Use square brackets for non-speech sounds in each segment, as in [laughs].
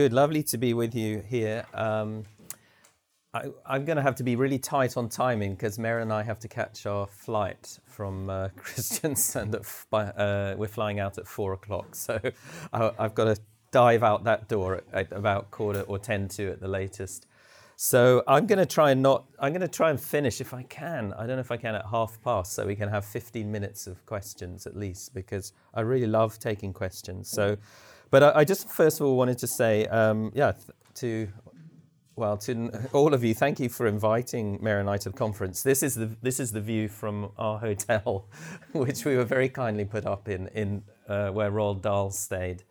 Good, lovely to be with you here. Um, I, am going to have to be really tight on timing because Mary and I have to catch our flight from uh, [laughs] Kristiansand. Uh, we're flying out at four o'clock, [laughs] so I, have got to dive out that door at, at about quarter or ten to at the latest. So I'm going to try and not. I'm going to try and finish if I can. I don't know if I can at half past, so we can have 15 minutes of questions at least, because I really love taking questions. So. But I, I, just first of all wanted to say, um, yeah, to well, to all of you, thank you for inviting Mary and I to the conference. This is the this is the view from our hotel, [laughs] which we were very kindly put up in in uh, where Roald Dahl stayed,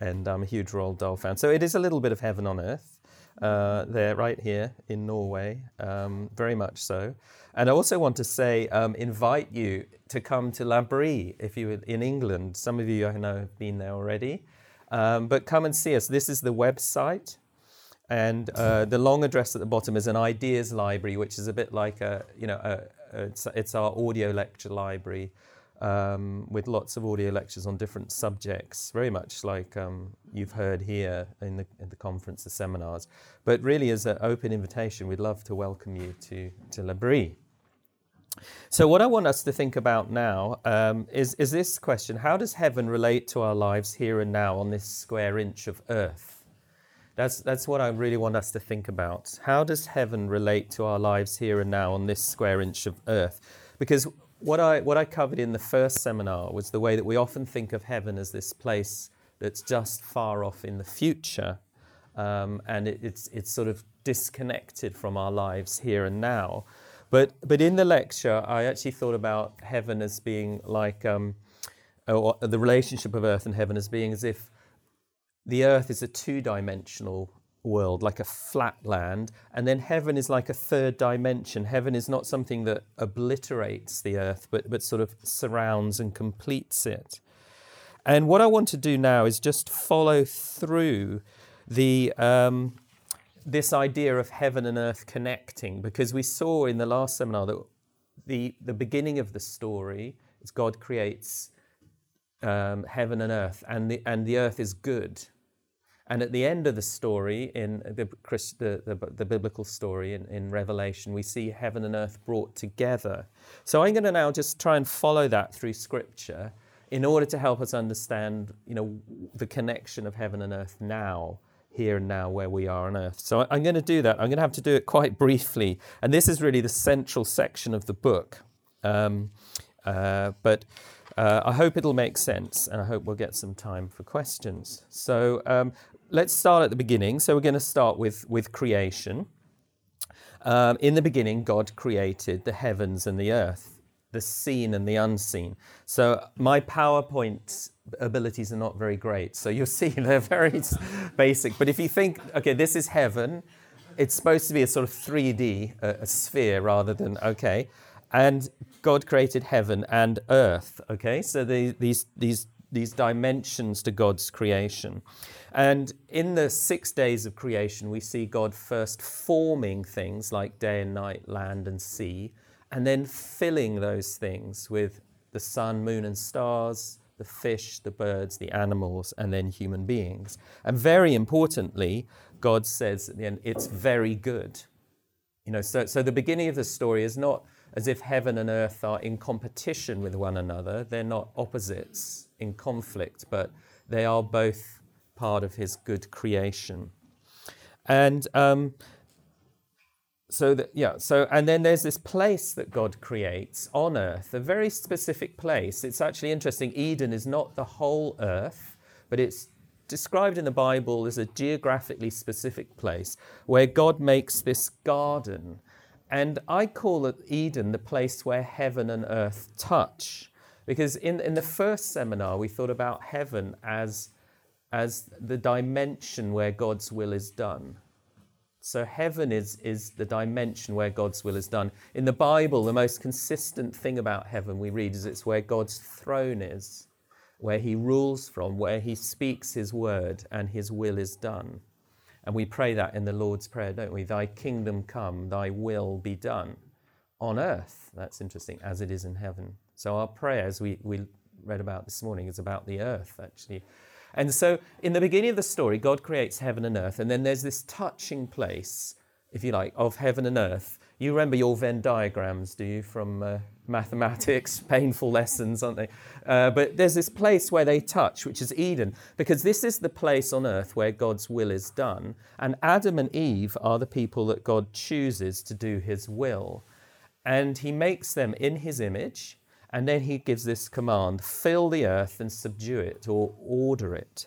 and I'm a huge Roald Dahl fan. So it is a little bit of heaven on earth. Uh, there, right here in Norway, um, very much so. And I also want to say, um, invite you to come to L'Abri if you're in England. Some of you I know have been there already. Um, but come and see us. This is the website. And uh, the long address at the bottom is an ideas library, which is a bit like a, you know, a, a, it's, it's, our audio lecture library um, with lots of audio lectures on different subjects, very much like um, you've heard here in the, in the conference, the seminars. But really, as an open invitation, we'd love to welcome you to, to L'Abri. So, what I want us to think about now um, is, is this question How does heaven relate to our lives here and now on this square inch of earth? That's, that's what I really want us to think about. How does heaven relate to our lives here and now on this square inch of earth? Because what I, what I covered in the first seminar was the way that we often think of heaven as this place that's just far off in the future. Um, and it, it's, it's sort of disconnected from our lives here and now. But, but in the lecture, I actually thought about heaven as being like um, or the relationship of earth and heaven as being as if the earth is a two dimensional world, like a flat land, and then heaven is like a third dimension. Heaven is not something that obliterates the earth, but, but sort of surrounds and completes it. And what I want to do now is just follow through the. Um, this idea of heaven and earth connecting, because we saw in the last seminar that the, the beginning of the story is God creates um, heaven and earth, and the, and the earth is good. And at the end of the story, in the, the, the, the, biblical story in, in Revelation, we see heaven and earth brought together. So I'm going to now just try and follow that through Scripture in order to help us understand, you know, the connection of heaven and earth now here and now where we are on earth. So I'm going to do that. I'm going to have to do it quite [laughs] briefly. And this is really the central section of the book. Um, uh, but uh, I hope it'll make sense and I hope we'll get some time for questions. So um, let's start at the beginning. So we're going to start with, with creation. Um, in the beginning, God created the heavens and the earth the seen and the unseen. So my PowerPoint abilities are not very great. So you'll see [laughs] they're very basic. But if you think, okay, this is heaven, it's supposed to be a sort of 3D, a, a sphere rather than, okay. And God created heaven and earth, okay? So the, these, these, these dimensions to God's creation. And in the six days of creation, we see God first forming things like day and night, land and sea and then filling those things with the sun, moon, and stars, the fish, the birds, the animals, and then human beings. And very importantly, God says at the end, it's very good. You know, so, so the beginning of the story is not as if heaven and earth are in competition with one another. They're not opposites in conflict, but they are both part of his good creation. And um, so that yeah so and then there's this place that god creates on earth a very specific place. It's actually interesting eden is not the whole earth but it's described in the bible as a geographically specific place where god makes this garden. And i call it eden the place where heaven and earth touch. Because in, in the first seminar we thought about heaven as as the dimension where god's will is done so heaven is, is the dimension where God's will is done. In the Bible, the most consistent thing about heaven we read is it's where God's throne is, where he rules from, where he speaks his word and his will is done. And we pray that in the Lord's Prayer, don't we? Thy kingdom come, thy will be done on earth. That's interesting, as it is in heaven. So our prayers we, we read about this morning is about the earth, actually. And so, in the beginning of the story, God creates heaven and earth, and then there's this touching place, if you like, of heaven and earth. You remember your Venn diagrams, do you, from uh, mathematics? [laughs] Painful lessons, aren't they? Uh, but there's this place where they touch, which is Eden, because this is the place on earth where God's will is done. And Adam and Eve are the people that God chooses to do his will. And he makes them in his image and then he gives this command fill the earth and subdue it or order it.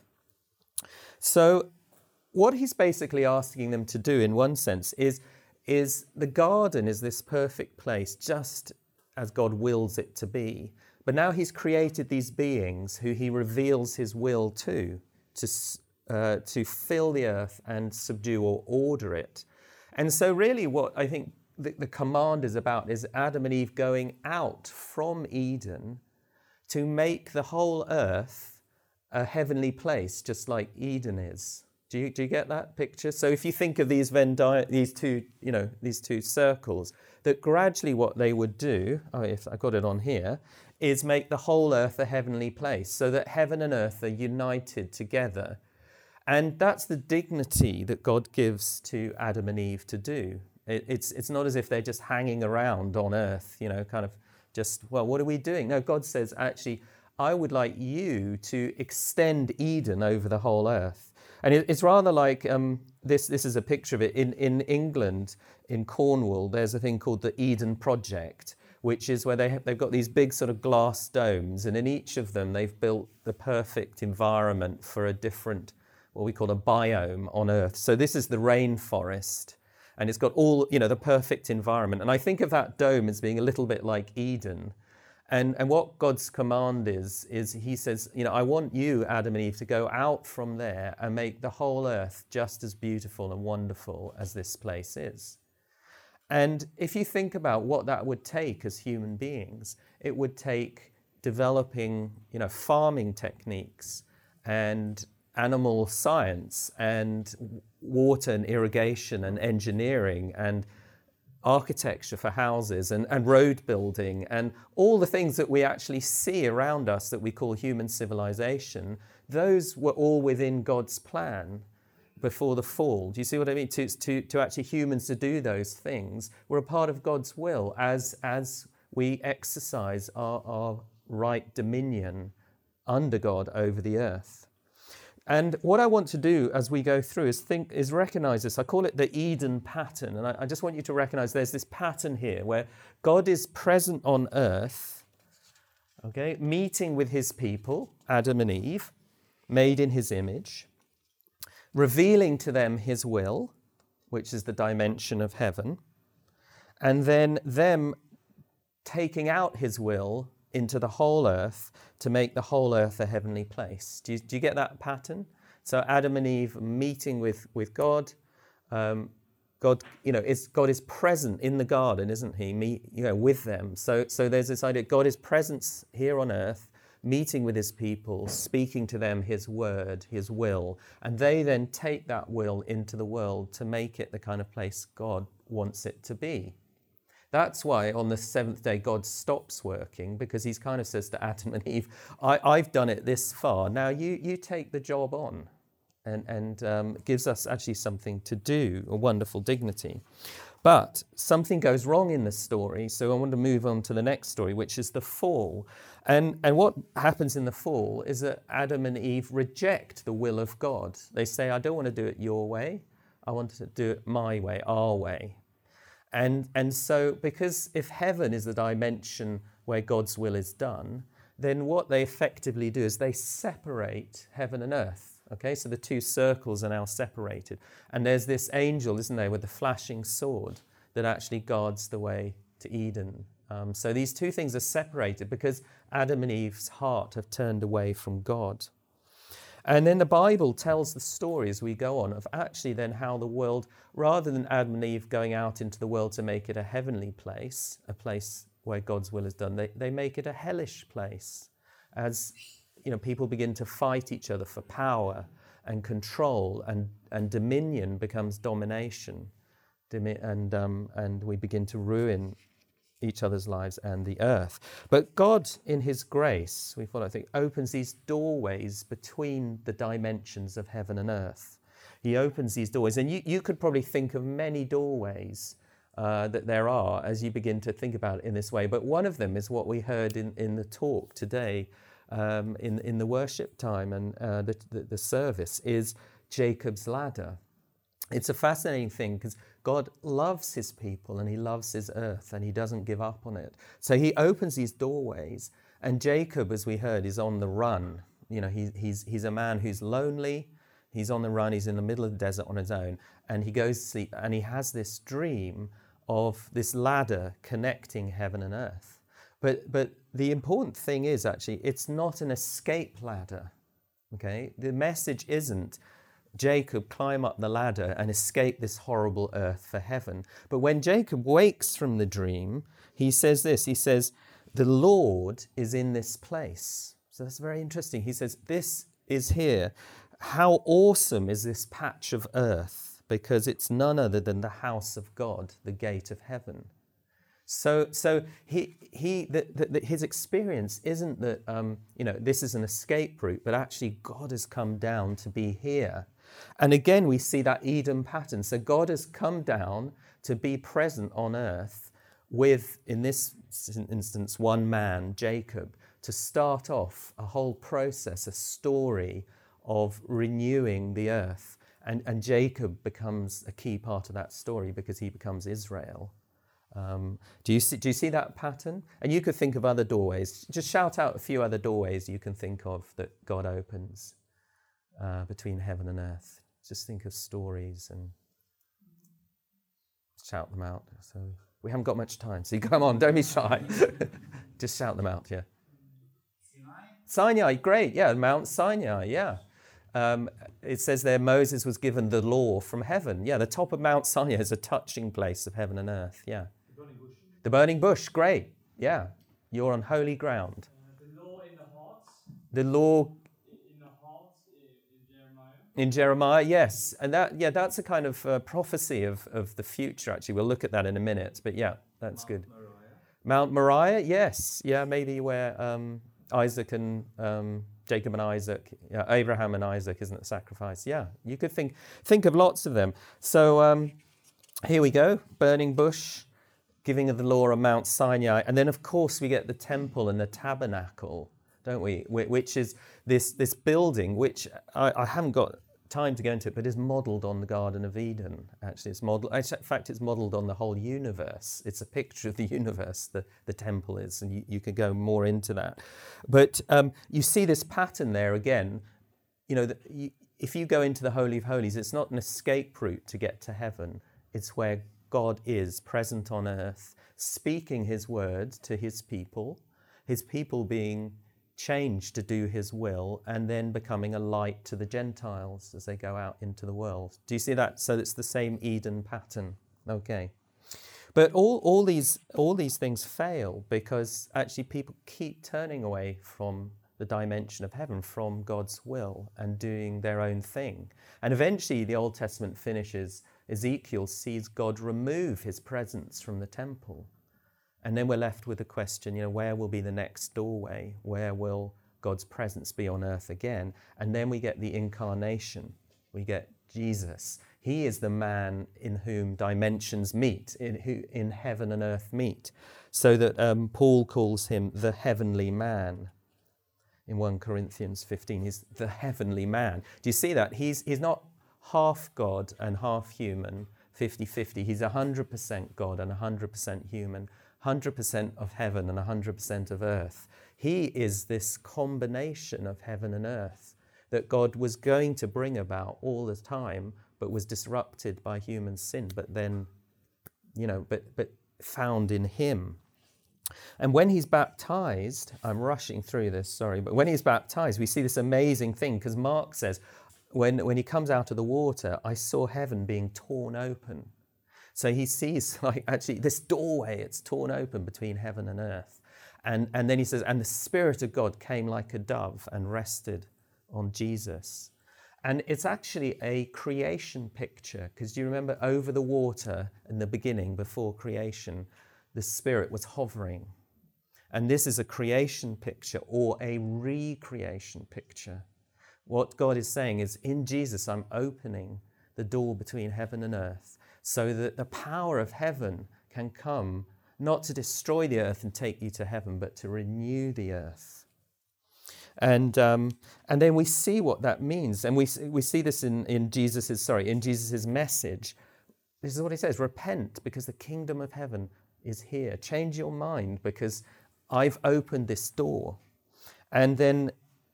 So, what he's basically asking them to do, in one sense, is, is the garden is this perfect place, just as God wills it to be. But now he's created these beings who he reveals his will to, to, uh, to fill the earth and subdue or order it. And so, really, what I think the, the command is about is Adam and Eve going out from Eden to make the whole earth a heavenly place, just like Eden is. Do you, do you get that picture? So if you think of these Venn di- these two, you know, these two circles, that gradually what they would do, oh, if I got it on here, is make the whole earth a heavenly place, so that heaven and earth are united together. And that's the dignity that God gives to Adam and Eve to do. It, it's, it's not as if they're just hanging around on earth, you know, kind of just, well, what are we doing? No, God says, actually, I would like you to extend Eden over the whole earth. And it, it's rather like um, this, this is a picture of it. In, in England, in Cornwall, there's a thing called the Eden Project, which is where they have, they've got these big sort of glass domes, and in each of them, they've built the perfect environment for a different, what we call a biome on Earth. So this is the rainforest and it's got all you know the perfect environment. And i think of that dome as being a little bit like eden. And, and what god's command is is he says you know i want you adam and eve to go out from there and make the whole earth just as beautiful and wonderful as this place is. And if you think about what that would take as human beings it would take developing you know farming techniques and animal science and water and irrigation and engineering and architecture for houses and, and road building and all the things that we actually see around us that we call human civilization, those were all within God's plan before the fall. Do you see what I mean? To, to, to actually humans to do those things were a part of God's will as, as we exercise our, our right dominion under God over the earth. And what I want to do as we go through is think is recognize this. I call it the Eden pattern. And I, I just want you to recognize there's this pattern here where God is present on earth, okay, meeting with his people, Adam and Eve, made in his image, revealing to them his will, which is the dimension of heaven, and then them taking out his will into the whole earth to make the whole earth a heavenly place. Do you, do you get that pattern? So Adam and Eve meeting with, with God. Um, God, you know, is, God is present in the garden, isn't he? Meet, you know, with them. So, so there's this idea God is present here on earth, meeting with his people, speaking to them his word, his will, and they then take that will into the world to make it the kind of place God wants it to be. That's why on the seventh day God stops working because he kind of says to Adam and Eve, I, have done it this far. Now you, you take the job on. And, and um, gives us actually something to do, a wonderful dignity. But something goes wrong in the story, so I want to move on to the next story, which is the fall. And, and what happens in the fall is that Adam and Eve reject the will of God. They say, I don't want to do it your way, I want to do it my way, our way. And, and so, because if heaven is the dimension where God's will is done, then what they effectively do is they separate heaven and earth. Okay, so the two circles are now separated. And there's this angel, isn't there, with the flashing sword that actually guards the way to Eden. Um, so these two things are separated because Adam and Eve's heart have turned away from God. And then the Bible tells the story as we go on of actually then how the world, rather than Adam and Eve going out into the world to make it a heavenly place, a place where God's will is done, they, they make it a hellish place as you know, people begin to fight each other for power and control, and, and dominion becomes domination. And, um, and we begin to ruin each other's lives and the earth. But God, in His grace, we follow, I think, opens these doorways between the dimensions of heaven and earth. He opens these doorways, and you, you could probably think of many doorways uh, that there are as you begin to think about it in this way. But one of them is what we heard in, in the talk today um, in, in the worship time and uh, the, the, the service is Jacob's ladder. It's a fascinating thing because God loves his people and he loves his earth and he doesn't give up on it. So he opens these doorways, and Jacob, as we heard, is on the run. You know, he, he's, he's a man who's lonely, he's on the run, he's in the middle of the desert on his own, and he goes to sleep and he has this dream of this ladder connecting heaven and earth. But, but the important thing is actually, it's not an escape ladder. Okay? The message isn't Jacob climb up the ladder and escape this horrible earth for heaven. But when Jacob wakes from the dream, he says this He says, The Lord is in this place. So that's very interesting. He says, This is here. How awesome is this patch of earth? Because it's none other than the house of God, the gate of heaven. So, so he, he, the, the, the, his experience isn't that, um, you know, this is an escape route, but actually God has come down to be here. And again, we see that Eden pattern. So God has come down to be present on earth with, in this instance, one man, Jacob, to start off a whole process, a story of renewing the earth. And, and Jacob becomes a key part of that story because he becomes Israel. Um, do, you see, do you see that pattern? And you could think of other doorways. Just shout out a few other doorways you can think of that God opens uh, between heaven and earth. Just think of stories and shout them out. So we haven't got much time. So [laughs] come on, don't be shy. [laughs] Just shout them out, yeah. Sinai? Great, yeah, Mount Sinai, yeah. Um, it says there Moses was given the law from heaven. Yeah, the top of Mount Sinai is a touching place of heaven and earth. Yeah. The burning bush, great. Yeah, you're on holy ground. Uh, the law in the hearts. The law in the hearts in Jeremiah. In Jeremiah, yes, and that yeah, that's a kind of uh, prophecy of of the future. Actually, we'll look at that in a minute. But yeah, that's Mount good. Moriah. Mount Moriah, yes, yeah, maybe where um, Isaac and um, Jacob and Isaac, yeah, Abraham and Isaac, isn't it? Sacrifice. Yeah, you could think think of lots of them. So um, here we go, burning bush giving of the law on Mount Sinai. And then, of course, we get the temple and the tabernacle, don't we? Which is this, this building, which I, I haven't got time to go into it, but is modeled on the Garden of Eden. Actually, it's modeled. In fact, it's modeled on the whole universe. It's a picture of the [laughs] universe. The, the temple is, and you, you could go more into that. But um, you see this pattern there again. You know, the, you, if you go into the Holy of Holies, it's not an escape route to get to heaven. It's where God is present on earth, speaking his word to his people, his people being changed to do his will, and then becoming a light to the Gentiles as they go out into the world. Do you see that? So it's the same Eden pattern. Okay. But all, all, these, all these things fail because actually people keep turning away from the dimension of heaven, from God's will, and doing their own thing. And eventually the Old Testament finishes Ezekiel sees God remove his presence from the temple. And then we're left with the question, you know, where will be the next doorway? Where will God's presence be on earth again? And then we get the incarnation. We get Jesus. He is the man in whom dimensions meet, in, who, in heaven and earth meet. So that um, Paul calls him the heavenly man in 1 Corinthians 15. He's the heavenly man. Do you see that? He's, he's not half God and half human, 50 50. He's 100% God and 100% human, 100% of heaven and 100% of earth. He is this combination of heaven and earth that God was going to bring about all the time, but was disrupted by human sin, but then, you know, but, but found in Him. And when he's baptized, I'm rushing through this, sorry, but when he's baptized, we see this amazing thing because Mark says, when, when he comes out of the water, I saw heaven being torn open. So he sees, [laughs] like, actually, this doorway, it's torn open between heaven and earth. And, and then he says, and the Spirit of God came like a dove and rested on Jesus. And it's actually a creation picture, because do you remember over the water in the beginning, before creation, the Spirit was hovering. And this is a creation picture or a recreation picture. What God is saying is, in Jesus, I'm opening the door between heaven and earth so that the power of heaven can come not to destroy the earth and take you to heaven, but to renew the earth. And, um, and then we see what that means. And we, we see this in, in Jesus' sorry, in Jesus' message. This is what he says repent because the kingdom of heaven is here. Change your mind because I've opened this door. And then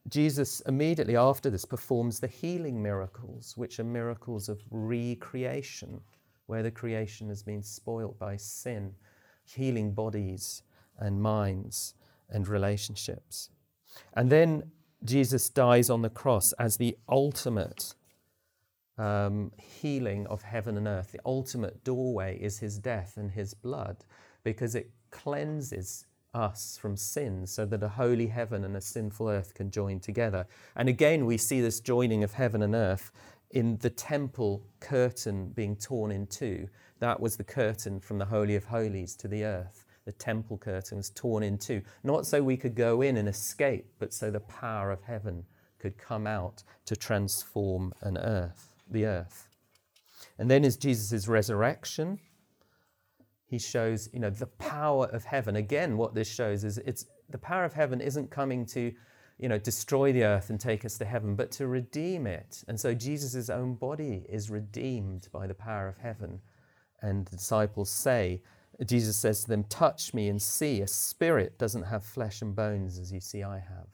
Jesus immediately after this performs the healing miracles, which are miracles of recreation, where the creation has been spoilt by sin, healing bodies and minds and relationships. And then Jesus dies on the cross as the ultimate um, healing of heaven and earth. The ultimate doorway is his death and his blood because it cleanses us from sin so that a holy heaven and a sinful earth can join together. And again, we see this joining of heaven and earth in the temple curtain being torn in two. That was the curtain from the Holy of Holies to the earth. The temple curtain was torn in two, not so we could go in and escape, but so the power of heaven could come out to transform an earth, the earth. And then is Jesus' resurrection. He shows, you know, the power of heaven. Again, what this shows is it's the power of heaven isn't coming to, you know, destroy the earth and take us to heaven, but to redeem it. And so Jesus' own body is redeemed by the power of heaven. And the disciples say, Jesus says to them, Touch me and see. A spirit doesn't have flesh and bones as you see I have.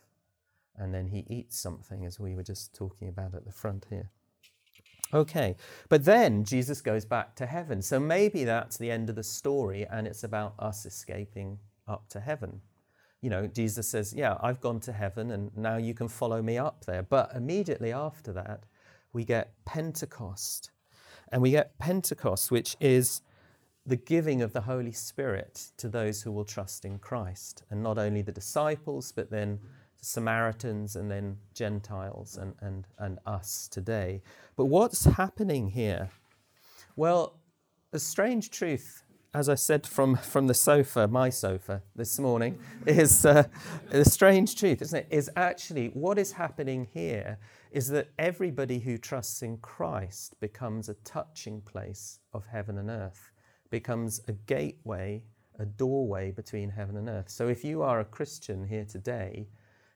And then he eats something, as we were just talking about at the front here. Okay, but then Jesus goes back to heaven. So maybe that's the end of the story and it's about us escaping up to heaven. You know, Jesus says, Yeah, I've gone to heaven and now you can follow me up there. But immediately after that, we get Pentecost. And we get Pentecost, which is the giving of the Holy Spirit to those who will trust in Christ. And not only the disciples, but then the Samaritans and then Gentiles and, and, and us today. But what's happening here? Well, the strange truth, as I said from, from the sofa, my sofa this morning, is uh, the strange truth, isn't it? Is actually what is happening here is that everybody who trusts in Christ becomes a touching place of heaven and earth becomes a gateway, a doorway between heaven and earth. So if you are a Christian here today,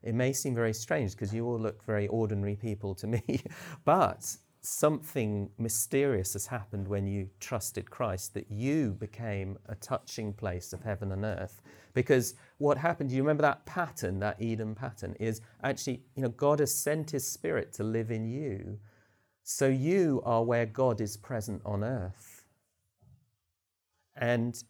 it may seem very strange because you all look very ordinary people to me, [laughs] but something mysterious has happened when you trusted Christ that you became a touching place of heaven and earth. Because what happened, you remember that pattern, that Eden pattern, is actually, you know, God has sent his spirit to live in you. So you are where God is present on earth and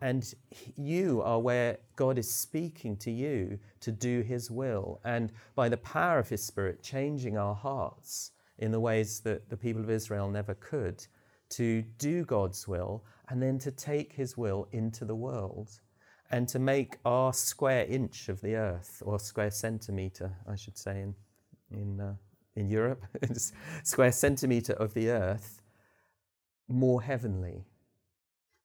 and you are where God is speaking to you to do His will, and by the power of His Spirit, changing our hearts in the ways that the people of Israel never could, to do God's will, and then to take His will into the world, and to make our square inch of the earth, or square centimeter, I should say, in in uh, in Europe, [laughs] square centimeter of the earth, more heavenly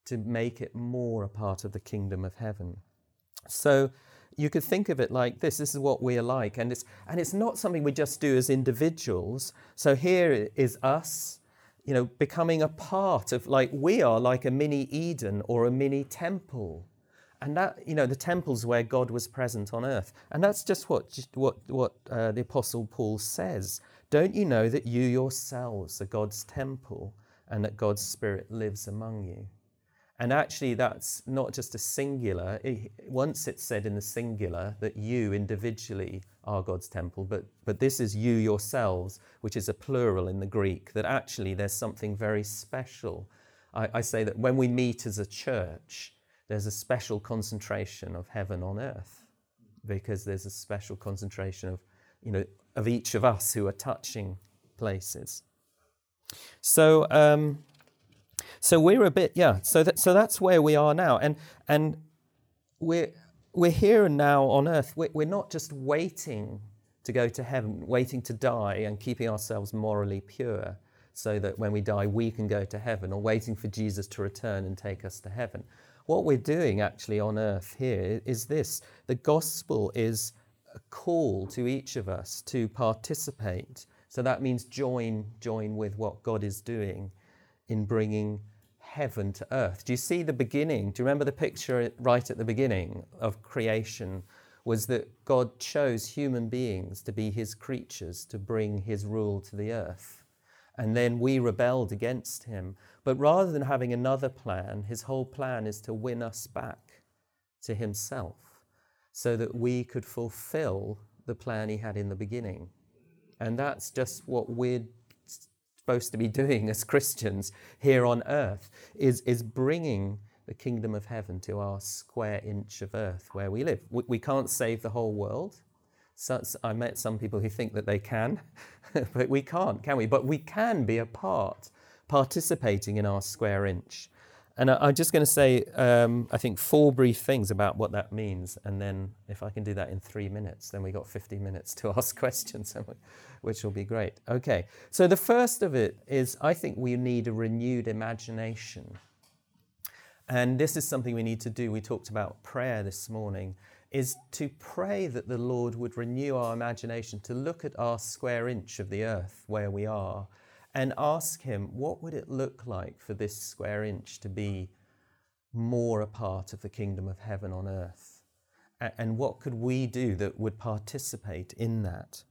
to make it more a part of the kingdom of heaven. So you could think of it like this this is what we're like and it's and it's not something we just do as individuals. So here is us you know becoming a part of like we are like a mini eden or a mini temple. And that you know the temple's where god was present on earth. And that's just what what what uh, the apostle paul says. Don't you know that you yourselves are god's temple and that God's Spirit lives among you. And actually, that's not just a singular. It, once it's said in the singular that you individually are God's temple, but, but this is you yourselves, which is a plural in the Greek, that actually there's something very special. I, I say that when we meet as a church, there's a special concentration of heaven on earth because there's a special concentration of, you know, of each of us who are touching places. So, um, so we're a bit, yeah. So that, so that's where we are now, and and we're we're here and now on earth. We're, we're not just waiting to go to heaven, waiting to die, and keeping ourselves morally pure, so that when we die we can go to heaven, or waiting for Jesus to return and take us to heaven. What we're doing actually on earth here is this: the gospel is a call to each of us to participate. So that means join join with what God is doing in bringing heaven to earth. Do you see the beginning? Do you remember the picture right at the beginning of creation? Was that God chose human beings to be his creatures, to bring his rule to the earth. And then we rebelled against him. But rather than having another plan, his whole plan is to win us back to himself so that we could fulfill the plan he had in the beginning. And that's just what we're supposed to be doing as Christians here on earth is, is bringing the kingdom of heaven to our square inch of earth where we live. We, we can't save the whole world. So, I met some people who think that they can, [laughs] but we can't, can we? But we can be a part, participating in our square inch. And I, am just going to say, um, I think, four brief things about what that means. And then, if I can do that in three minutes, then we got 50 minutes to [laughs] ask questions, which will be great. Okay, so the first of it is I think we need a renewed imagination. And this is something we need to do. We talked about prayer this morning, is to pray that the Lord would renew our imagination, to look at our square inch of the earth where we are and ask Him, what would it look like for this square inch to be more a part of the kingdom of heaven on earth? And what could we do that would participate in that?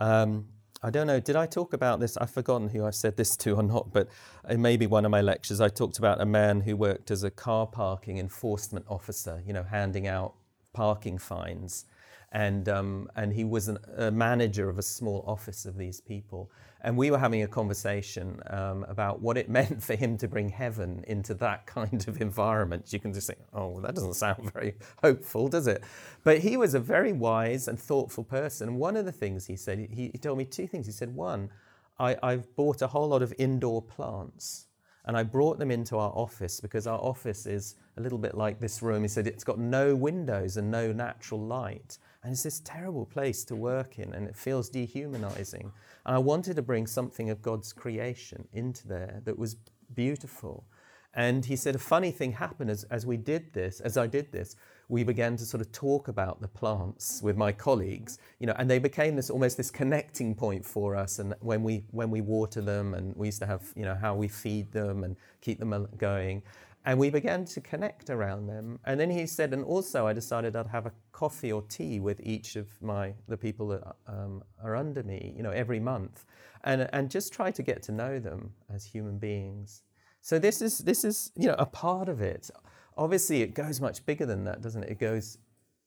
Um, I don't know, did I talk about this? I've forgotten who I said this to or not, but it may be one of my lectures. I talked about a man who worked as a car parking enforcement officer, you know, handing out parking fines. And, um, and he was an, a manager of a small office of these people. And we were having a conversation um, about what it [laughs] meant for him to bring heaven into that [laughs] kind of environment. You can just think, oh, well, that doesn't sound [laughs] very hopeful, does it? But he was a very wise and thoughtful person. One of the things he said, he, he told me two things. He said, one, I, I've bought a whole lot of indoor plants and I brought them into our office because our office is a little bit like this room. He said it's got no windows and no natural light. And it's this terrible place to work in, and it feels dehumanizing. And I wanted to bring something of God's creation into there that was beautiful. And he said a funny thing happened as, as we did this, as I did this, we began to sort of talk about the plants with my colleagues, you know, and they became this almost this connecting point for us. And when we when we water them, and we used to have, you know, how we feed them and keep them going. And we began to connect around them. And then he said, and also I decided I'd have a coffee or tea with each of my the people that um, are under me, you know, every month, and and just try to get to know them as human beings. So this is this is you know a part of it. Obviously, it goes much bigger than that, doesn't it? It goes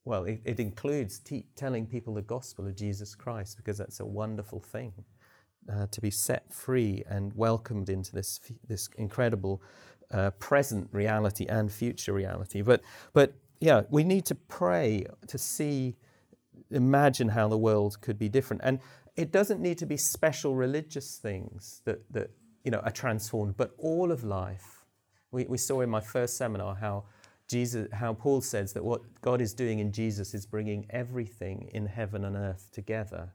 well. It, it includes te- telling people the gospel of Jesus Christ because that's a wonderful thing. Uh, to be set free and welcomed into this this incredible uh, present reality and future reality. But, but yeah, we need to pray to see, imagine how the world could be different. And it doesn't need to be special religious things that, that you know, are transformed, but all of life. We, we saw in my first seminar how Jesus, how Paul says that what God is doing in Jesus is bringing everything in heaven and earth together.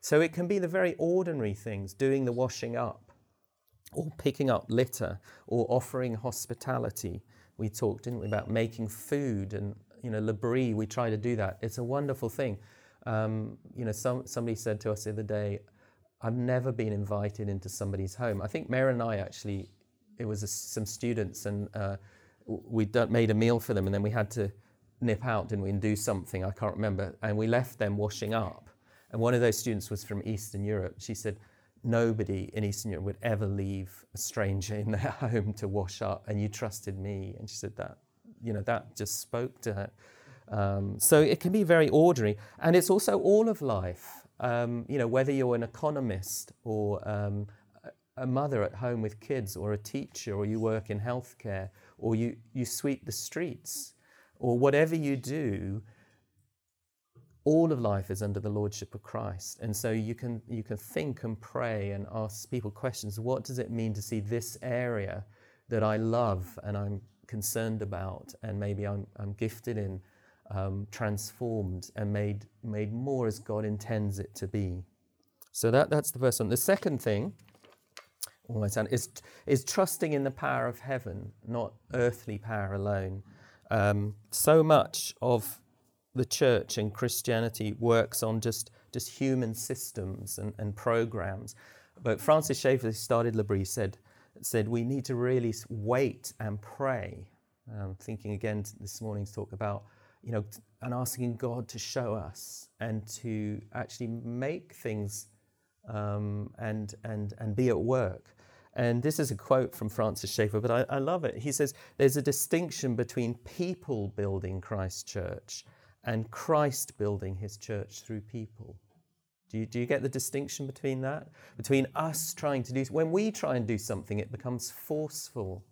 So it can be the very ordinary things, doing the washing up, or picking up litter or offering hospitality. We talked, didn't we, about making food and you know, L'Abri, we try to do that. It's a wonderful thing. Um, you know, some, somebody said to us the other day, I've never been invited into somebody's home. I think Mary and I actually, it was a, some students and uh, we made a meal for them and then we had to nip out, didn't we, and do something, I can't remember. And we left them washing up. And one of those students was from Eastern Europe. She said, nobody in Eastern Europe would ever leave a stranger in their [laughs] home to wash up, and you trusted me. And she said that, you know, that just spoke to her. Um, so it can be very ordinary, and it's also all of life. Um, you know, whether you're an economist or um, a mother at home with kids, or a teacher, or you work in healthcare, or you, you sweep the streets, or whatever you do, all of life is under the lordship of Christ. And so you can, you can think and pray and ask people questions. What does it mean to see this area that I love and I'm concerned about and maybe I'm, I'm gifted in um, transformed and made, made more as God intends it to be? So that, that's the first one. The second thing almost is, is trusting in the power of heaven, not earthly power alone. Um, so much of the church and Christianity works on just, just human systems and, and programs. But Francis Schaeffer, started L'Abri, said, said we need to really wait and pray. Um, thinking again this morning's talk about, you know, and asking God to show us and to actually make things um, and, and, and be at work. And this is a quote from Francis Schaeffer, but I, I love it. He says, There's a distinction between people building Christ Church and Christ building his church through people. Do you, do you get the distinction between that? Between us trying to do, when we try and do something, it becomes forceful.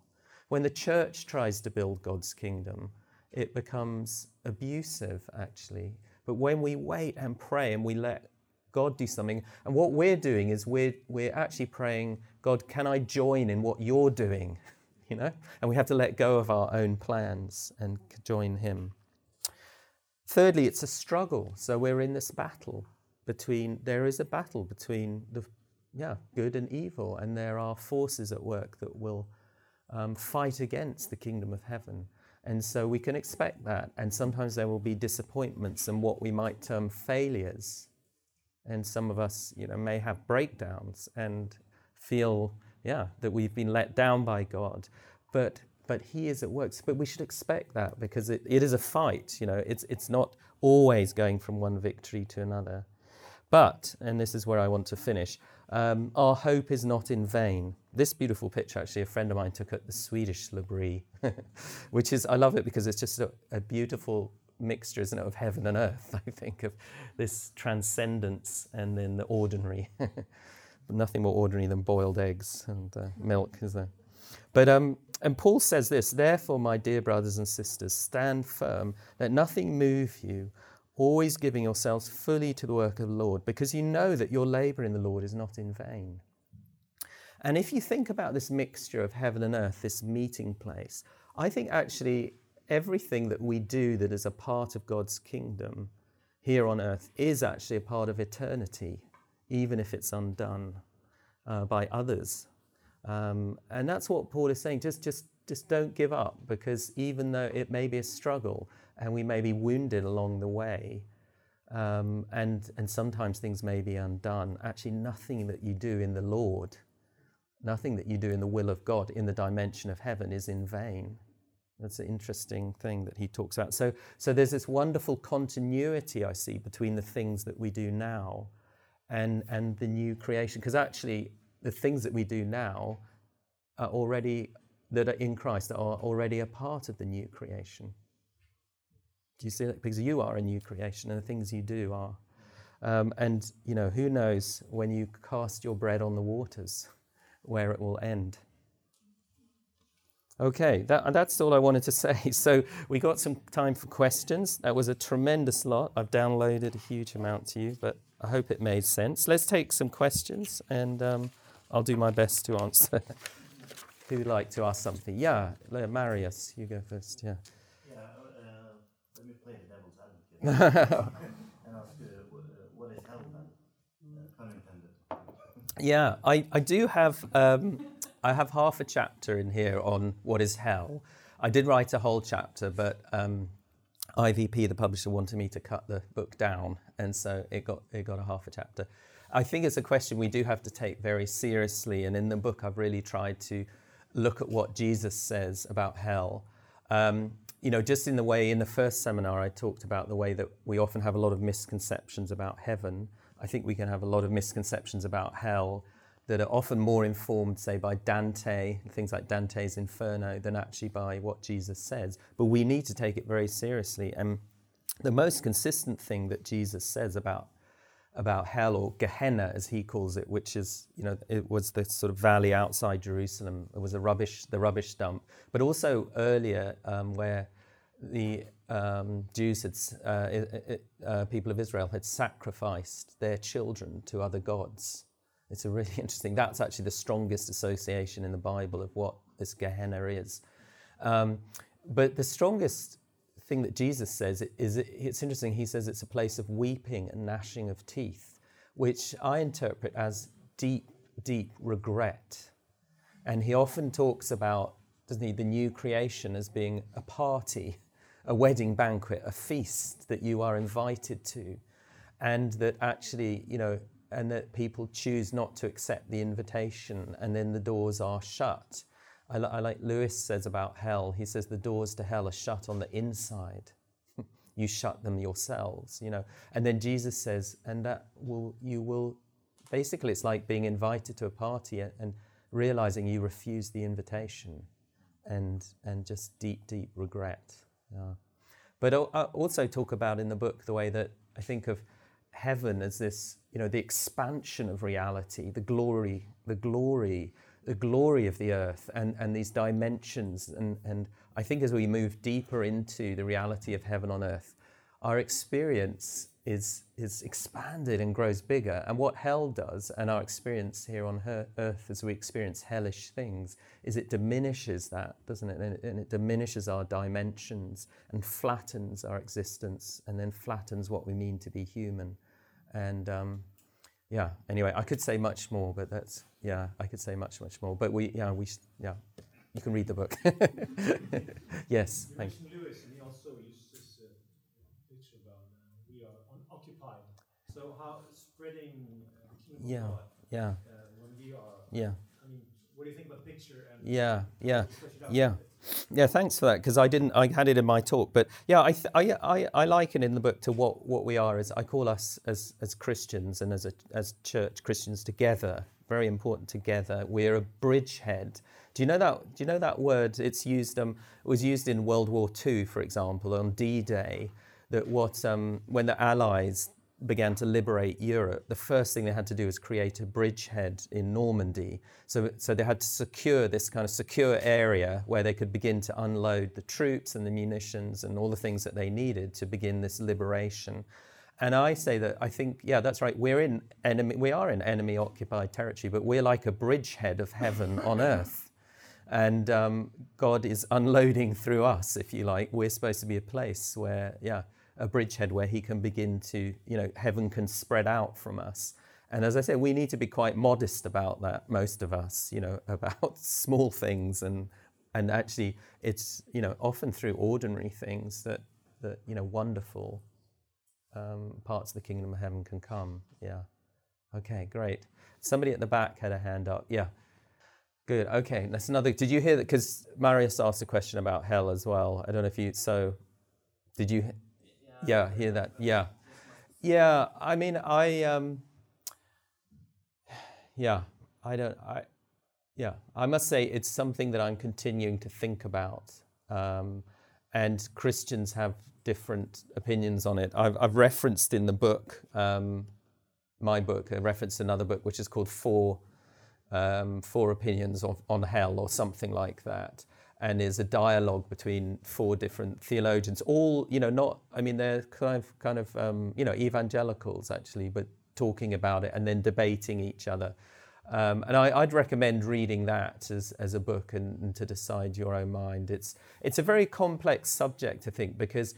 When the church tries to build God's kingdom, it becomes abusive, actually. But when we wait and pray and we let God do something, and what we're doing is we're, we're actually praying, God, can I join in what you're doing? [laughs] You know? And we have to let go of our own plans and join Him. Thirdly, it's a struggle. So we're in this battle between, there is a battle between the, yeah, good and evil, and there are forces at work that will um, fight against the kingdom of heaven. And so we can expect that. And sometimes there will be disappointments and what we might term failures. And some of us, you know, may have breakdowns and feel, yeah, that we've been let down by God. But but he is at work. But we should expect that because it, it is a fight. You know, it's it's not always going from one victory to another. But, and this is where I want to finish, um, our hope is not in vain. This beautiful picture, actually, a friend of mine took at the Swedish L'Abri, [laughs] which is, I love it because it's just a, a beautiful mixture, isn't it, of heaven and earth, [laughs] I think, of this transcendence and then the ordinary. [laughs] Nothing more ordinary than boiled eggs and uh, milk, is there? But um, and Paul says this, therefore, my dear brothers and sisters, stand firm, let nothing move you, always giving yourselves fully to the work of the Lord, because you know that your labor in the Lord is not in vain. And if you think about this mixture of heaven and earth, this meeting place, I think actually everything that we do that is a part of God's kingdom here on earth is actually a part of eternity, even if it's undone uh, by others um, and that's what Paul is saying. Just, just, just don't give up because even though it may be a struggle and we may be wounded along the way, um, and, and sometimes things may be undone, actually, nothing that you do in the Lord, nothing that you do in the will of God in the dimension of heaven is in vain. That's an interesting thing that he talks about. So, so there's this wonderful continuity I see between the things that we do now and, and the new creation. Because actually, the things that we do now are already that are in Christ that are already a part of the new creation. Do you see that? Because you are a new creation, and the things you do are. Um, and you know, who knows when you cast your bread on the waters, where it will end. Okay, that, that's all I wanted to [laughs] say. So we got some time for questions. That was a tremendous lot. I've downloaded a huge amount to you, but I hope it made sense. Let's take some questions and. Um, I'll do my best to answer. [laughs] Who'd like to ask something? Yeah, Marius, you go first. Yeah. Yeah, uh, let me play the devil's advocate [laughs] [laughs] and ask you, uh, what is hell then? Uh. Yeah, I, I do have um, I have half a chapter in here on what is hell. I did write a whole chapter, but um, IVP, the publisher, wanted me to cut the book down, and so it got it got a half a chapter. I think it's a question we do have to take very seriously. And in the book, I've really tried to look at what Jesus says about hell. Um, you know, just in the way in the first seminar, I talked about the way that we often have a lot of misconceptions about heaven. I think we can have a lot of misconceptions about hell. that are often more informed, say, by Dante, things like Dante's Inferno, than actually by what Jesus says. But we need to take it very seriously. And the most consistent thing that Jesus says about about hell or Gehenna, as he calls it, which is, you know, it was the sort of valley outside Jerusalem. It was a rubbish, the rubbish dump. But also earlier, um, where the um, Jews had, uh, uh, people of Israel had sacrificed their children to other gods. It's a really [laughs] interesting. That's actually the strongest association in the Bible of what this Gehenna is. Um, but the strongest thing that Jesus says is it's interesting. He says it's a place of weeping and gnashing of teeth, which I interpret as deep, deep regret. And he often talks about, doesn't he, the new creation as being a party, a wedding banquet, a feast that you are invited to, and that actually, you know, and that people choose not to accept the invitation, and then the doors are shut I, li- I like Lewis says about hell. He says the doors to hell are shut on the inside. [laughs] you shut them yourselves, you know. And then Jesus says, and that will you will basically it's like being invited to a party and, and realizing you refuse the invitation and and just deep, deep regret. Yeah. But I uh, also talk about in the book the way that I think of heaven as this, you know, the expansion of reality, the glory, the glory the glory of the earth and, and these dimensions. And, and I think as we move deeper into the reality of heaven on earth, our experience is, is expanded and grows bigger. And what hell does, and our experience here on her, earth as we experience hellish things, is it diminishes that, doesn't it? And, it? and it diminishes our dimensions and flattens our existence and then flattens what we mean to be human. And um, yeah, anyway, I could say much more, but that's, yeah, I could say much, much more. But we, yeah, we, yeah, you can read the book. [laughs] yes, you thank you. Lewis, and he also used this uh, picture about uh, we are unoccupied. So how spreading uh, yeah, God yeah, uh, when we are. yeah, I mean, what do you think about picture? And yeah, yeah, flesh it out a yeah. Yeah, thanks for that because I didn't. I had it in my talk, but yeah, I, I, I, I liken in the book to what, what we are as I call us as as Christians and as a as church Christians together. Very important together. We're a bridgehead. Do you know that? Do you know that word? It's used. Um, it was used in World War II, for example, on D-Day. That what um, when the Allies began to liberate Europe, the first thing they had to do was create a bridgehead in Normandy. So, so they had to secure this kind of secure area where they could begin to unload the troops and the munitions and all the things that they needed to begin this liberation. And I say that I think, yeah, that's right. We're in enemy, we are in enemy occupied territory, but we're like a bridgehead of heaven on earth. And um, God is unloading through us, if you like. We're supposed to be a place where, yeah, a bridgehead where he can begin to, you know, heaven can spread out from us. And as I said, we need to be quite modest about that, most of us, you know, [laughs] about small things and and actually it's, you know, often through ordinary things that that, you know, wonderful um, parts of the kingdom of heaven can come. Yeah. Okay, great. Somebody at the back had a hand up. Yeah. Good. Okay, that's another. Did you hear that? Because Marius asked a question about hell as well. I don't know if you. So, did you? Yeah, hear that. Yeah, yeah. I mean, I. Um, yeah, I don't. I. Yeah, I must say it's something that I'm continuing to think about, um, and Christians have different opinions on it. I've, I've referenced in the book, um, my book, I referenced another book which is called Four. Um, four opinions on, on hell, or something like that and is a dialogue between four different theologians. All, you know, not, I mean, they're kind of, kind of, um, you know, evangelicals actually, but talking about it and then debating each other. Um, and I, would recommend reading that as, as a book and, and, to decide your own mind. It's, it's a very complex subject, I think, because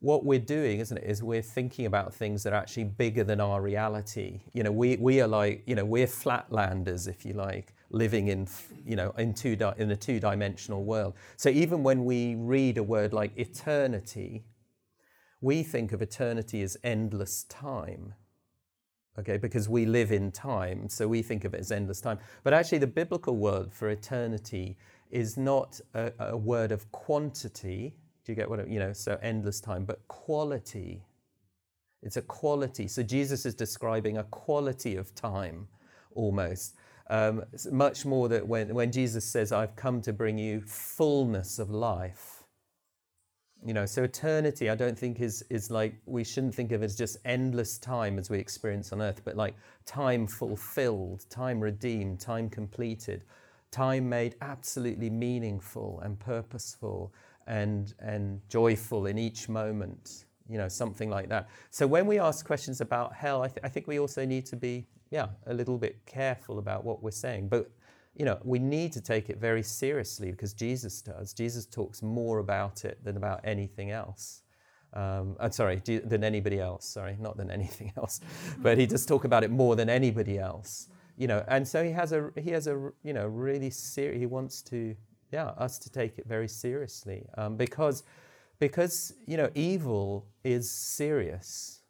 what we're doing, isn't it, is we're thinking about things that are actually bigger than our reality. You know, we, we are like, you know, we're flatlanders, if you like living in, you know, in, two di- in a two dimensional world. So even when we read a word like eternity, we think of eternity as endless time. Okay, because we live in time, so we think of it as endless time. But actually, the biblical word for eternity is not a, a word of quantity. Do you get what I, you know? So endless time, but quality. It's a quality. So Jesus is describing a quality of time almost. Um, much more that when, when Jesus says, I've come to bring you fullness of life. You know, so eternity, I don't think is, is like, we shouldn't think of it as just endless time as we experience on earth, but like time fulfilled, time redeemed, time completed, time made absolutely meaningful and purposeful and, and joyful in each moment, you know, something like that. So when we ask questions about hell, I, th- I think we also need to be, yeah, a little bit careful about what we're saying. But, you know, we need to take it very seriously because Jesus does. Jesus talks more about it than about anything else. Um, I'm sorry, than anybody else. Sorry, not than [laughs] anything else, but he does talk about it more than anybody else. You know, and so he has a he has a you know really serious. He wants to yeah, us to take it very seriously um, because, because you know, evil is serious.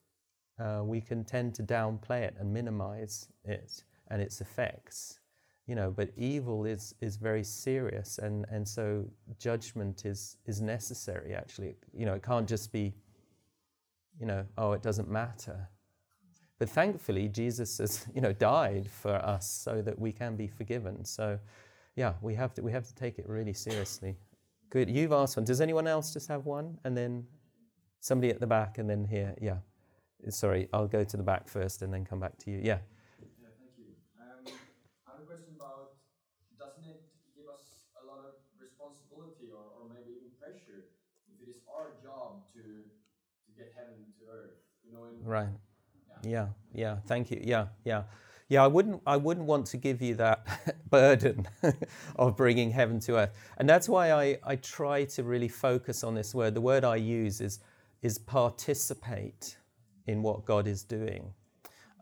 Uh, we can tend to downplay it and minimize it and its effects, you know. But evil is is very serious, and and so judgment is is necessary. Actually, you know, it can't just be, you know, oh, it doesn't matter. But thankfully, Jesus has, [laughs] you know, died for us so that we can be forgiven. So, yeah, we have to we have to take it really seriously. Good. You've asked one. Does anyone else just have one? And then somebody at the back, and then here. Yeah. Sorry, I'll go to the back first, and then come back to you. Yeah. Yeah, thank you. Um, I have a question about doesn't it give us a lot of responsibility or, or maybe even pressure if it is our job to to get heaven to earth? You know. Right. Yeah. yeah. Yeah. Thank you. Yeah. Yeah. Yeah, I wouldn't, I wouldn't want to give you that [laughs] burden [laughs] of bringing heaven to earth. And that's why I, I try to really focus on this word. The word I use is, is participate in what God is doing.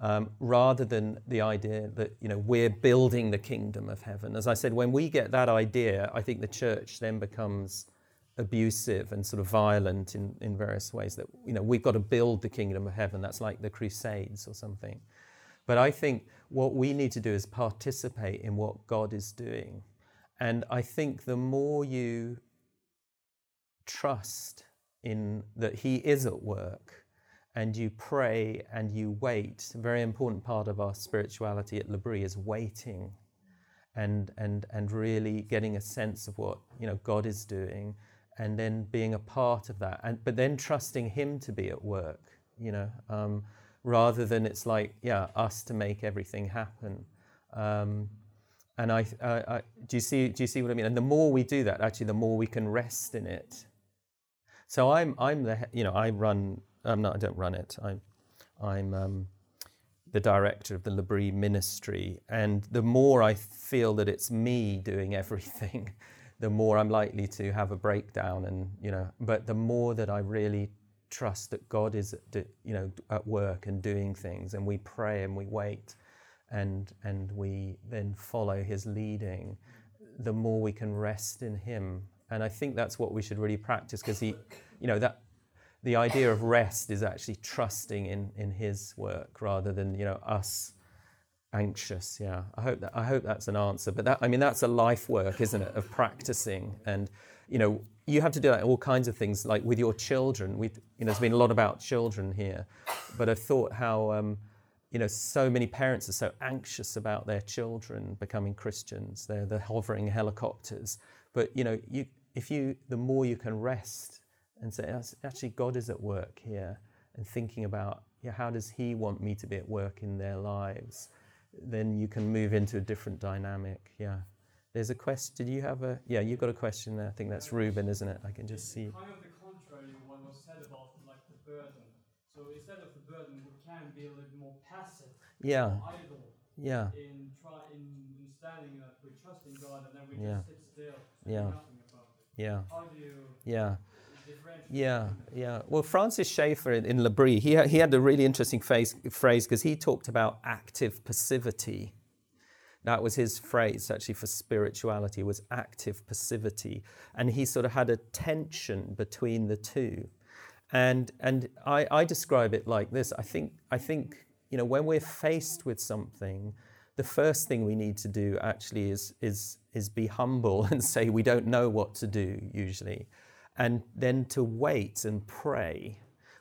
Um, rather than the idea that you know we're building the kingdom of heaven. As I said, when we get that idea, I think the church then becomes abusive and sort of violent in, in various ways. That you know we've got to build the kingdom of heaven. That's like the Crusades or something. But I think what we need to do is participate in what God is doing. And I think the more you trust in that He is at work and you pray and you wait, a very important part of our spirituality at L'Abri is waiting and, and, and really getting a sense of what you know, God is doing and then being a part of that. And, but then trusting Him to be at work, you know. Um, rather than it's like, yeah, us to make everything happen. Um, and I, I, do you see, do you see what I mean? And the more we do that, actually, the more we can rest in it. So I'm, I'm the, you know, I run. I'm not. I don't run it. I'm, I'm um, the director of the L'Abri ministry, and the more I feel that it's me doing [laughs] everything, the more I'm likely to have a breakdown. And you know, but the more that I really trust that God is, you know, at work and doing things, and we pray and we wait, and and we then follow His leading, the more we can rest in Him. And I think that's what we should really practice, because He, you know, that the idea of rest is actually trusting in in His work rather than you know us anxious. Yeah, I hope that I hope that's an answer. But that I mean that's a life work, isn't it, of practicing and you know you have to do that all kinds of things, like with your children. we you know, there's been a lot about children here, but I've thought how, um, you know, so many parents are so anxious about their children becoming Christians. They're the hovering helicopters. But you know, you, if you, the more you can rest and say, actually, God is at work here, and thinking about, yeah, how does He want me to be at work in their lives, then you can move into a different dynamic. Yeah. There's a question. Did you have a? Yeah, you've got a question there. I think that's Ruben, isn't it? I can just see. Kind of the contrary of what was said about like the burden. So instead of the burden, we can be a little more passive. Yeah. Idle. Yeah. In try in, in standing that we trust in God and then we Yeah. just sit still. and Yeah. do Nothing about it. Yeah. How do you Yeah. Yeah, yeah. Well, Francis Schaeffer in, in L'Abri, he, ha- he had a really interesting phrase because he talked about active passivity. That was his phrase actually for spirituality was active passivity. And he sort of had a tension between the two. And, and I, I describe it like this. I think, I think, you know, when we're faced with something, the first thing we need to do actually is, is, is be humble [laughs] and say we don't know what to do usually. And then to wait and pray.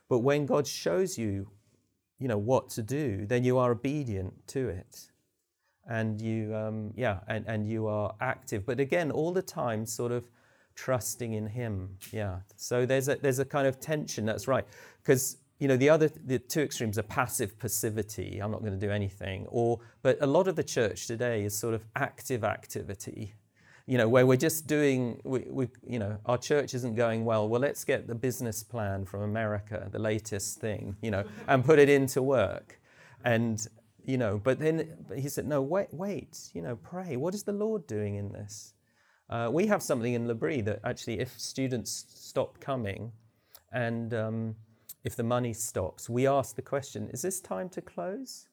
But when God shows you, you know, what to do, then you are obedient to it. And you, um, yeah, and, and you are active. But again, all the time, sort of trusting in Him. Yeah. So there's a there's a kind of tension. That's right, because you know the other the two extremes are passive passivity. I'm not going to do anything, or but a lot of the church today is sort of active activity you know, where we're just doing, we, we, you know, our church isn't going well. Well, let's get the business plan from America, the latest thing, you know, and put it into work. And, you know, but then he said, no, wait, wait, you know, pray. What is the Lord doing in this? Uh, we have something in L'Abri that actually, if students stop coming and um, if the money stops, we ask the question, is this time to close?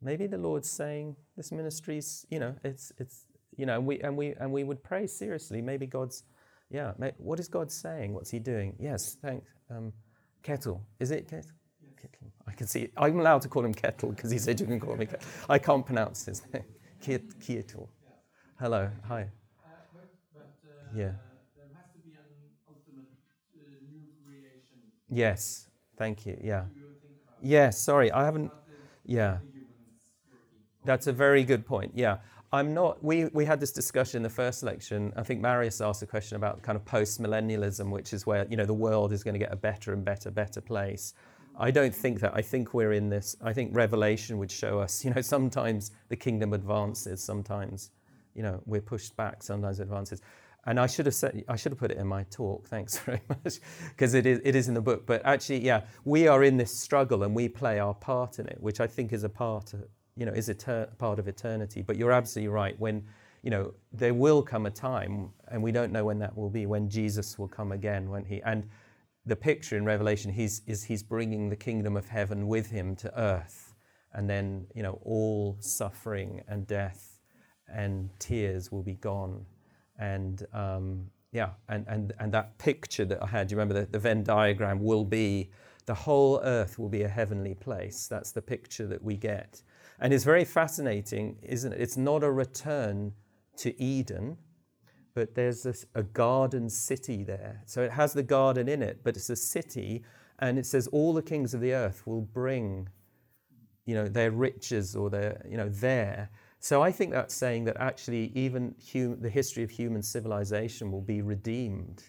Maybe the Lord's saying this ministry's, you know, it's, it's, you know, and we, and we, and we would pray seriously. Maybe God's, yeah, may, what is God saying? What's he doing? Yes, thanks. Um, kettle. Is it kettle? Kettle. I can see. I'm allowed to call him Kettle because he said you can call me Kettle. I can't pronounce his name. [laughs] Kettle. Hello. Hi. Uh, but, but uh, Yeah. there has to be an ultimate uh, new creation. Yes. Thank you. Yeah. Do you think about Yes. Sorry, I haven't. Yeah. That's a very good point. Yeah. I'm not, we, we had this discussion in the first election. I think Marius asked a question about kind of post millennialism, which is where, you know, the world is going to get a better and better, better place. I don't think that. I think we're in this, I think Revelation would show us, [laughs] you know, sometimes the kingdom advances, sometimes, you know, we're pushed back, sometimes it advances. And I should have said, I should have put it in my talk. Thanks [laughs] very much, because it is, it is in the book. But actually, yeah, we are in this struggle and we play our part in it, which I think is a part of, you know, is a ter- part of eternity. But you're absolutely right. When, you know, there will come a time, and we don't know when that will be, when Jesus will come again. When he and the picture in Revelation, he's is he's bringing the kingdom of heaven with him to earth, and then you know all suffering and death and tears will be gone, and um, yeah, and and and that picture that I had, you remember the, the Venn diagram will be the whole earth will be a heavenly place. That's the picture that we get. And it's very fascinating, isn't it? It's not a return to Eden, but there's this, a garden city there. So it has the garden in it, but it's a city, and it says all the kings of the earth will bring, you know, their riches or their, you know, there. So I think that's saying that actually even hum- the history of human civilization will be redeemed.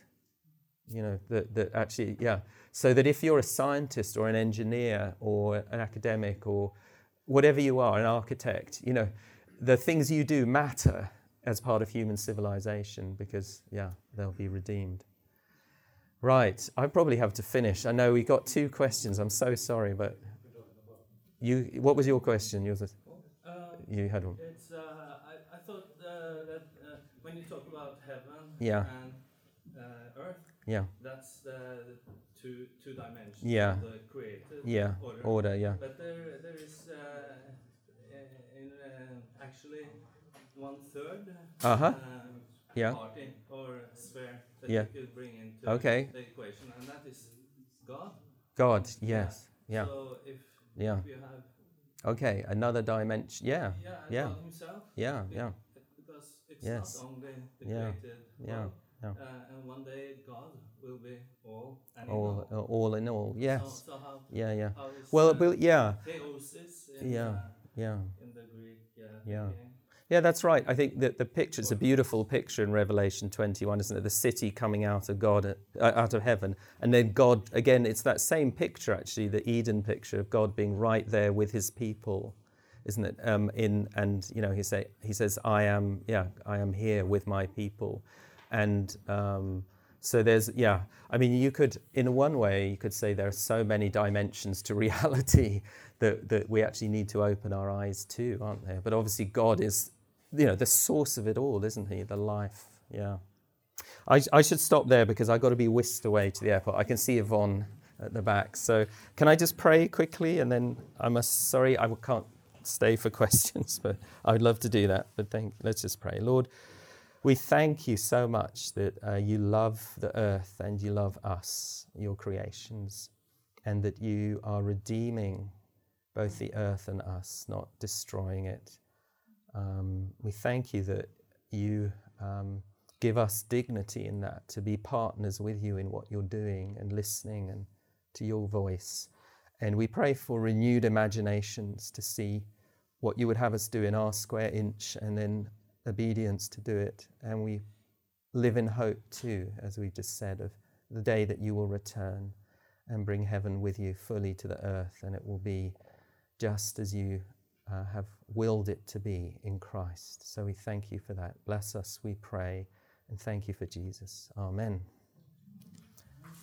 You know, that, that actually, yeah. So that if you're a scientist or an engineer or an academic or whatever you are, an architect, you know, the things you do matter as part of human civilization because, yeah, they'll be redeemed. Right, I probably have to finish. I know we got two questions. I'm so sorry, but you, what was your question? Yours was, Uh, you had one. it's, uh, I, I thought uh, that uh, when you talk about heaven Yeah. and uh, earth, Yeah, that's the two, two dimensions Yeah. the created yeah, order. order, yeah. But there, there is in actually one third Uh-huh. um, Yeah. party or sphere that Yeah. you could bring into Okay. the equation, and that is God. God, yes, yeah, So if, yeah. you have Okay, another dimension. Yeah, yeah, yeah. God Himself, yeah, be- yeah, because it's Yes. not only the Yeah. created Yeah. world, yeah. uh, and one day God will be all and in All, all. all in all, yes. so how, Yeah, yeah. how Well, uh, well, yeah, theosis in, Yeah. uh, yeah. in the Greek uh, Yeah. thinking? Yeah, that's right. I think that the picture, it's a beautiful picture in Revelation 21, isn't it? The city coming out of God, uh, out of heaven. And then God, again, it's that same picture, actually, the Eden picture of God being right there with his people, isn't it? Um, in And, you know, he, say, he says, I am, yeah, I am here with my people. And um, so there's, yeah, I mean, you could, in one way, you could say there are so many dimensions to [laughs] reality that, that we actually need to open our eyes to, aren't there? But obviously, God is you know, the source of it all, isn't he? The life. Yeah. I, I should stop there because I've got to be whisked away to the airport. I can see Yvonne at the back. So can I just pray quickly and then I must, sorry, I can't stay for [laughs] questions, but I would love to do that. But thank, let's just pray. Lord, we thank you so much that uh, you love the earth and you love us, your creations, and that you are redeeming both the earth and us, not destroying it. Um, we thank you that you um, give us dignity in that, to be partners with you in what you're doing and listening and to your voice. And we pray for renewed imaginations to see what you would have us do in our square inch and then obedience to do it. And we live in hope too, as we just said, of the day that you will return and bring heaven with you fully to the earth, and it will be just as you uh, have willed it to be in Christ. So we thank you for that. Bless us, we pray, and thank you for Jesus. Amen.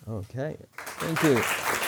Okay, thank you.